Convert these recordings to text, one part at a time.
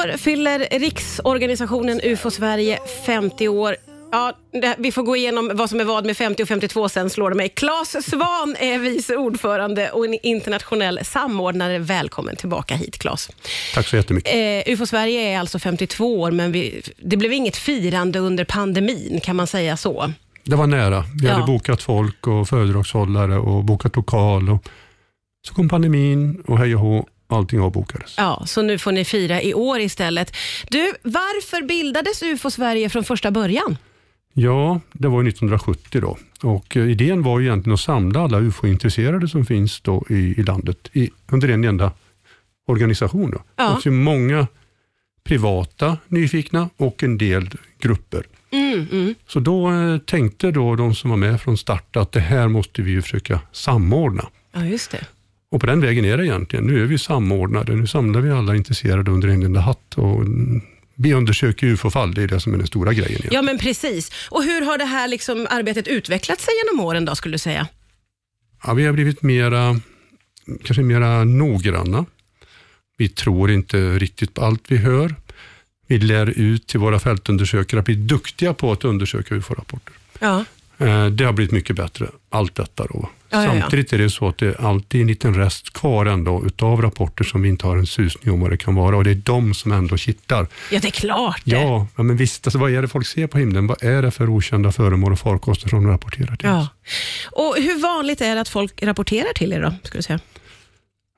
år fyller riksorganisationen UFO Sverige 50 år. Ja, det, vi får gå igenom vad som är vad med 50 och 52 sen, slår det mig. Claes Svan är vice ordförande och en internationell samordnare. Välkommen tillbaka hit, Claes. Tack så jättemycket. Eh, UFO Sverige är alltså 52 år, men vi, det blev inget firande under pandemin, kan man säga så? Det var nära. Vi Ja. hade bokat folk och föredragshållare och bokat lokal. Och så kom pandemin och hej och hå, allting avbokades. Ja, så nu får ni fira i år istället. Du, varför bildades UFO Sverige från första början? Ja, det var ju 1970 då. Och eh, idén var ju egentligen att samla alla UFO-intresserade som finns då i, i landet i, under en enda organisation. Då. Ja. Och så många privata nyfikna och en del grupper. Mm, mm. Så då eh, tänkte då de som var med från start att det här måste vi ju försöka samordna. Ja, just det. Och på den vägen är det egentligen. Nu är vi samordnade. Nu samlar vi alla intresserade under en enda hatt. Och vi undersöker UFO-fall. Det är det som är den stora grejen. egentligen. Ja, men precis. Och hur har det här liksom arbetet utvecklat sig genom åren då, skulle du säga? Ja, vi har blivit mera, kanske mera noggranna. Vi tror inte riktigt på allt vi hör. Vi lär ut till våra fältundersökare att bli duktiga på att undersöka UFO-rapporter. Ja. Eh, Det har blivit mycket bättre, allt detta. Då. Ja. Samtidigt är det så att det är alltid en liten rest kvar ändå utav rapporter som vi inte har en susning om vad det kan vara och det är de som ändå kittar. ja, det är klart det. Ja, men visst, alltså, vad är det folk ser på himlen? Vad är det för okända föremål och farkoster som de rapporterar till Ja. oss? Och hur vanligt är det att folk rapporterar till er då, skulle du säga?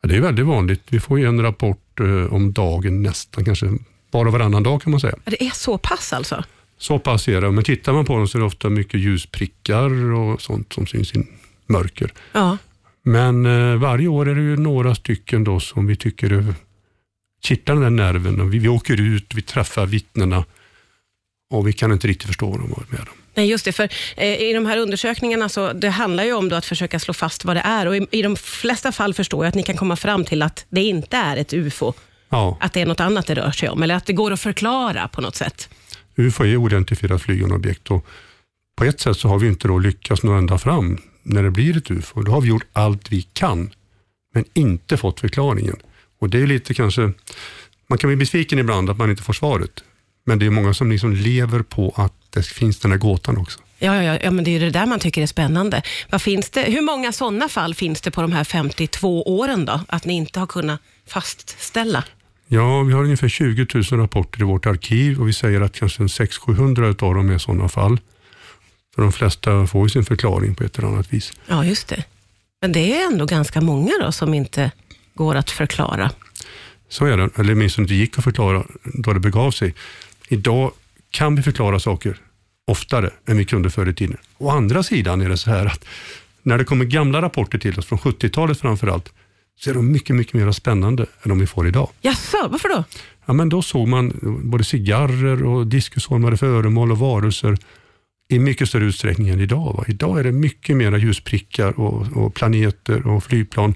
Ja, det är väldigt vanligt. Vi får ju en rapport eh, om dagen nästan, kanske bara varannan dag kan man säga. Det är så pass alltså? Så pass är det. Men tittar man på dem så är det ofta mycket ljusprickar och sånt som syns i mörker. Ja. Men eh, varje år är det ju några stycken då som vi tycker är- kittlar den där nerven. Vi, vi åker ut, vi träffar vittnena och vi kan inte riktigt förstå vad de har med om. Nej, just det. För eh, I de här undersökningarna så det handlar ju om då att försöka slå fast vad det är. Och i, I de flesta fall förstår jag att ni kan komma fram till att det inte är ett UFO. Ja, Att det är något annat det rör sig om. Eller att det går att förklara på något sätt. UFO är oidentifierat flygande objekt och på ett sätt så har vi inte då lyckats nå ända fram när det blir ett UFO. Då har vi gjort allt vi kan, men inte fått förklaringen. Och det är lite kanske, man kan bli besviken ibland att man inte får svaret, men det är många som liksom lever på att det finns den här gåtan också. Ja, ja, ja, men det är det där man tycker är spännande. Vad finns det, hur många sådana fall finns det på de här 52 åren då? Att ni inte har kunnat fastställa? Ja, vi har ungefär 20 000 rapporter i vårt arkiv och vi säger att kanske 600-700 av dem är sådana fall. För de flesta får ju sin förklaring på ett eller annat vis. Ja, just det. Men det är ändå ganska många då som inte går att förklara. Så är det, eller minst inte gick att förklara då det begav sig. Idag kan vi förklara saker oftare än vi kunde förr i tiden. Å andra sidan är det så här att när det kommer gamla rapporter till oss, från 70-talet framför allt, så är de mycket, mycket mer spännande än de vi får idag. Jaså, varför då? Ja, men då såg man både cigarrer och diskusholmade föremål och varelser i mycket större utsträckning än idag. Va? Idag är det mycket mer ljusprickar och, och planeter och flygplan.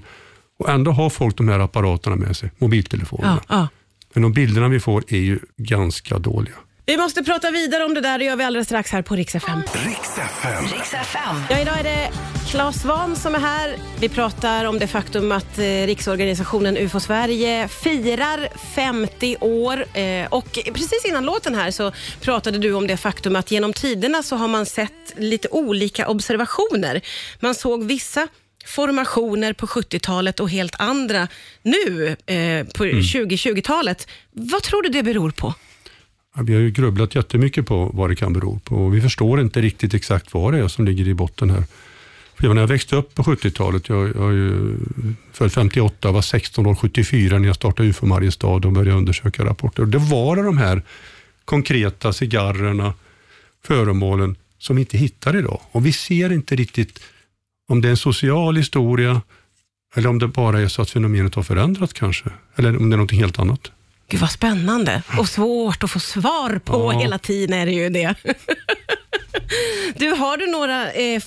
Och ändå har folk de här apparaterna med sig, mobiltelefonerna. Ja, ja. Men de bilderna vi får är ju ganska dåliga. Vi måste prata vidare om det där, det gör vi alldeles strax här på Rix FM. Riks FM. Riks FM. Ja, idag är det Claes Svahn som är här. Vi pratar om det faktum att eh, Riksorganisationen UFO Sverige firar 50 år. Eh, och precis innan låten här så pratade du om det faktum att genom tiderna så har man sett lite olika observationer. Man såg vissa formationer på 70-talet och helt andra nu eh, på 2020-talet. Vad tror du det beror på? Vi har ju grubblat jättemycket på vad det kan bero på och vi förstår inte riktigt exakt vad det är som ligger i botten här. För när jag växte upp på 70-talet, jag, jag född 58, var 16 år 74 när jag startade UFO Mariestad och började undersöka rapporter. Och det var de här konkreta cigarrerna, föremålen som vi inte hittar idag. Och vi ser inte riktigt om det är en social historia eller om det bara är så att fenomenet har förändrats kanske. Eller om det är något helt annat. Gud vad spännande och svårt att få svar på Ja. hela tiden är det ju det. Du, har du några eh,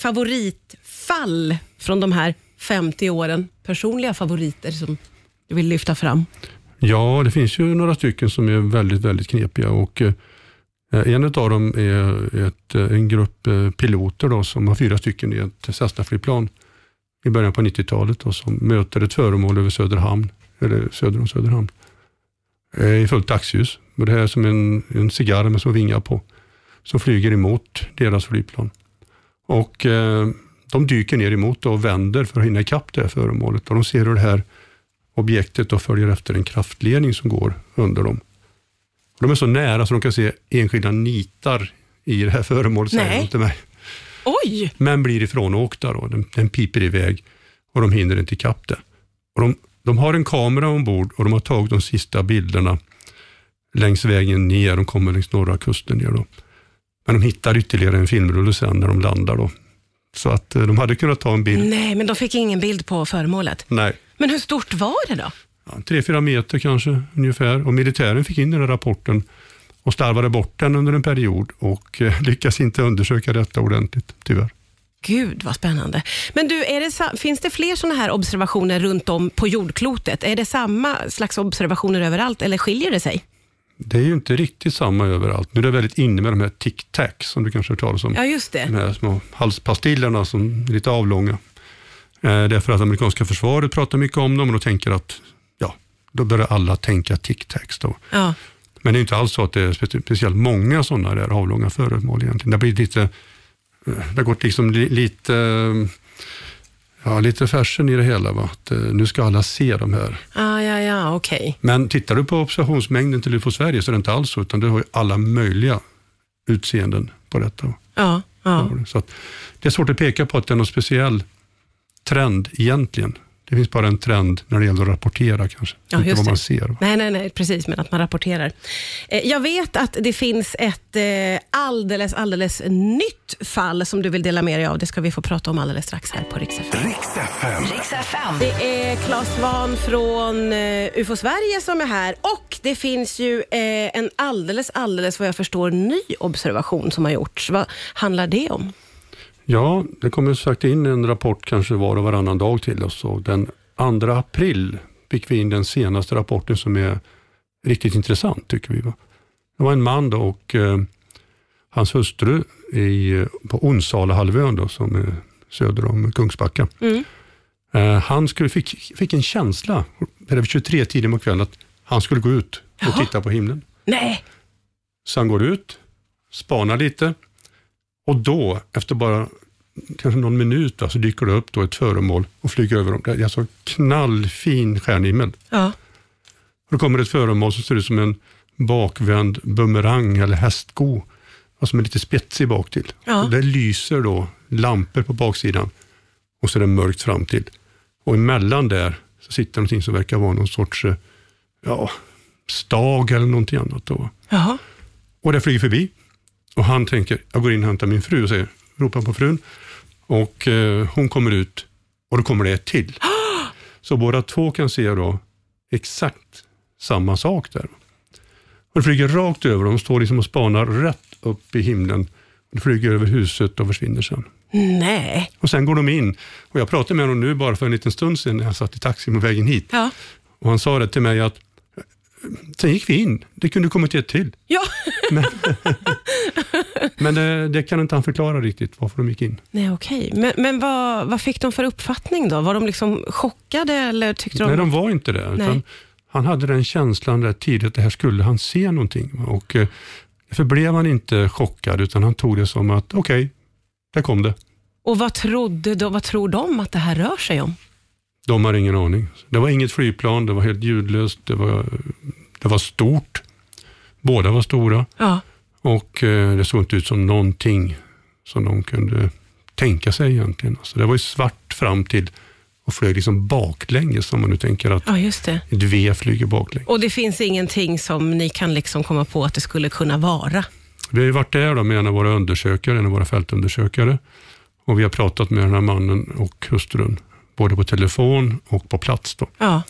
fall från de här 50 åren? Personliga favoriter som du vill lyfta fram? Ja, det finns ju några stycken som är väldigt, väldigt knepiga och eh, en av dem är ett, eh, en grupp eh, piloter då, som har fyra stycken i ett Cessna-flygplan i början på 90-talet som möter ett föremål över Söderhamn, eller söder om Söderhamn. eh, i fullt dagsljus. Och det är som en, en cigarr med små vingar på, som flyger emot deras flygplan. Och eh, de dyker ner emot och vänder för att hinna ikapp det här föremålet. Och de ser hur det här objektet och följer efter en kraftledning som går under dem. Och de är så nära så de kan se enskilda nitar i det här föremålet, säger de till mig. Oj! Men blir ifrånåkta då. Den, den piper iväg och de hinner inte ikapp det. Och de, de har en kamera ombord och de har tagit de sista bilderna längs vägen ner. De kommer längs norra kusten ner. Då. Men de hittar ytterligare en filmrulle sen när de landar. Då. Så att eh, de hade kunnat ta en bild. Nej, men de fick ingen bild på föremålet. Nej. Men hur stort var det då? Ja, tre, fyra meter kanske ungefär. Och militären fick in den här rapporten och starvade bort den under en period och eh, lyckas inte undersöka detta ordentligt, tyvärr. Gud vad spännande. Men du, det, finns det fler sådana här observationer runt om på jordklotet? Är det samma slags observationer överallt eller skiljer det sig? Det är ju inte riktigt samma överallt. Nu är det väldigt inne med de här tic-tac som du kanske har hört talas om. Ja, just De det. här små halspastillerna som är lite avlånga. Eh, därför att amerikanska försvaret pratar mycket om dem och då tänker att, ja, då börjar alla tänka tic-tacs då. Ja. Men det är inte alls så att det är spe- speciellt många sådana där avlånga föremål egentligen. Det har blivit lite, eh, det har gått liksom li, lite, eh, ja, lite fashion i det hela. Va? Att, eh, nu ska alla se de här. Ah, ja, ja, okej. Men tittar du på observationsmängden till UFO Sverige så är det inte alls så, utan du har ju alla möjliga utseenden på detta. Ja, ja. Så att det är svårt att peka på att det är någon speciell trend egentligen. Det finns bara en trend när det gäller att rapportera kanske. Ja, inte vad det. man ser. va? Nej, nej, nej, precis, men att man rapporterar. Eh, Jag vet att det finns ett eh, alldeles, alldeles nytt fall som du vill dela med dig av. Det ska vi få prata om alldeles strax här på Rix FM. Riks FM. Riks FM. Det är Claes Svahn från eh, UFO Sverige som är här och det finns ju en alldeles, alldeles vad jag förstår ny observation som har gjorts. Vad handlar det om? Ja, det kommer sagt in en rapport kanske var och varannan dag till oss. Och den 2 april fick vi in den senaste rapporten som är riktigt intressant tycker vi. Va? Det var en man då och eh, hans hustru i, på Onsalahalvön då, som är söder om Kungsbacka. Mm. Eh, han skulle, fick, fick en känsla, var 23 tiden på kvällen, att han skulle gå ut och Jaha. titta på himlen. Nej, Så han går ut, spanar lite och då, efter bara kanske någon minut, va, så dyker det upp då ett föremål och flyger över dem. Det är alltså knallfin stjärnhimmel. ja. Och då kommer ett föremål som ser ut som en bakvänd bumerang eller hästsko, och som är lite spetsig bak till. Ja. Och det lyser då lampor på baksidan och så är det mörkt fram till. Och emellan där så sitter någonting som verkar vara någon sorts eh, ja, stag eller någonting annat. Då. Jaha. Och det flyger förbi. Och han tänker, jag går in och hämtar min fru och säger, ropar på frun. Och eh, hon kommer ut och då kommer det ett till. Så båda två kan se då exakt samma sak där. Och det flyger rakt över dem, står liksom och spanar rätt upp i himlen. Det flyger över huset och försvinner sen. Nej. Och sen går de in. Och jag pratade med honom nu bara för en liten stund sedan när jag satt i taxin på vägen hit. Ja. Och han sa det till mig att sen gick vi in. Det kunde kommit ett till. Ja. Men det, det kan inte han förklara riktigt varför de gick in. Nej, okej. Men, men vad, vad fick de för uppfattning då? Var de liksom chockade eller tyckte de... Nej, de var inte det. Han hade den känslan rätt tidigt att det här skulle han se någonting. Och eh, därför blev han inte chockad utan han tog det som att okej, där kom det. Och vad, trodde de, vad tror de att det här rör sig om? De har ingen aning. Det var inget flygplan, det var helt ljudlöst, det var, det var stort. Båda var stora Ja. och eh, det såg inte ut som någonting som de kunde tänka sig egentligen. Alltså, det var ju svart fram till och flög liksom baklänges om man nu tänker att ja, just det. ett V flyger baklänges. Och det finns ingenting som ni kan liksom komma på att det skulle kunna vara? Vi har ju varit där då med en av våra undersökare, en av våra fältundersökare. Och vi har pratat med den här mannen och hustrun, både på telefon och på plats. Då. Ja.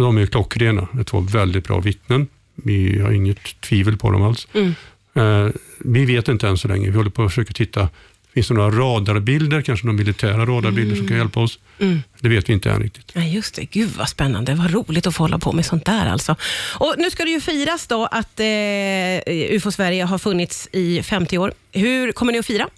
Och de är klockrena, det är två väldigt bra vittnen. Vi har inget tvivel på dem alls. Mm. Eh, vi vet inte än så länge, vi håller på att försöka titta. Finns det några radarbilder, kanske några militära radarbilder som kan hjälpa oss? Mm. Det vet vi inte än riktigt. Ja, just det. Gud vad spännande. Vad roligt att få hålla på med sånt där alltså. Och nu ska det ju firas då att eh, UFO Sverige har funnits i 50 år. Hur kommer ni att fira?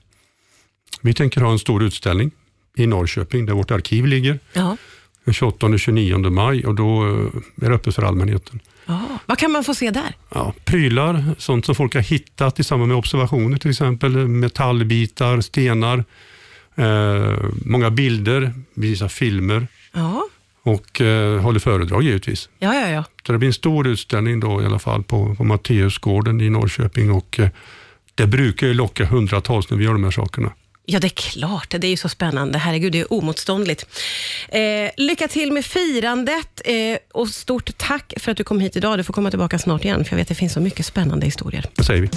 Vi tänker ha en stor utställning i Norrköping, där vårt arkiv ligger. Ja. Den 28 och 29 maj och då eh, är det öppet för allmänheten. Ja. Vad kan man få se där? Ja, prylar, sånt som folk har hittat i samband med observationer, till exempel metallbitar, stenar, eh, många bilder, vi visar filmer Ja, och eh, håller föredrag givetvis. ja, ja. ja. Så det blir en stor utställning då i alla fall på, på Matteusgården i Norrköping och eh, det brukar ju locka hundratals när vi gör de här sakerna. Ja, det är klart. Det är ju så spännande. Herregud, det är omotståndligt. Eh, lycka till med firandet eh, och stort tack för att du kom hit idag. Du får komma tillbaka snart igen, för jag vet att det finns så mycket spännande historier. Det säger vi.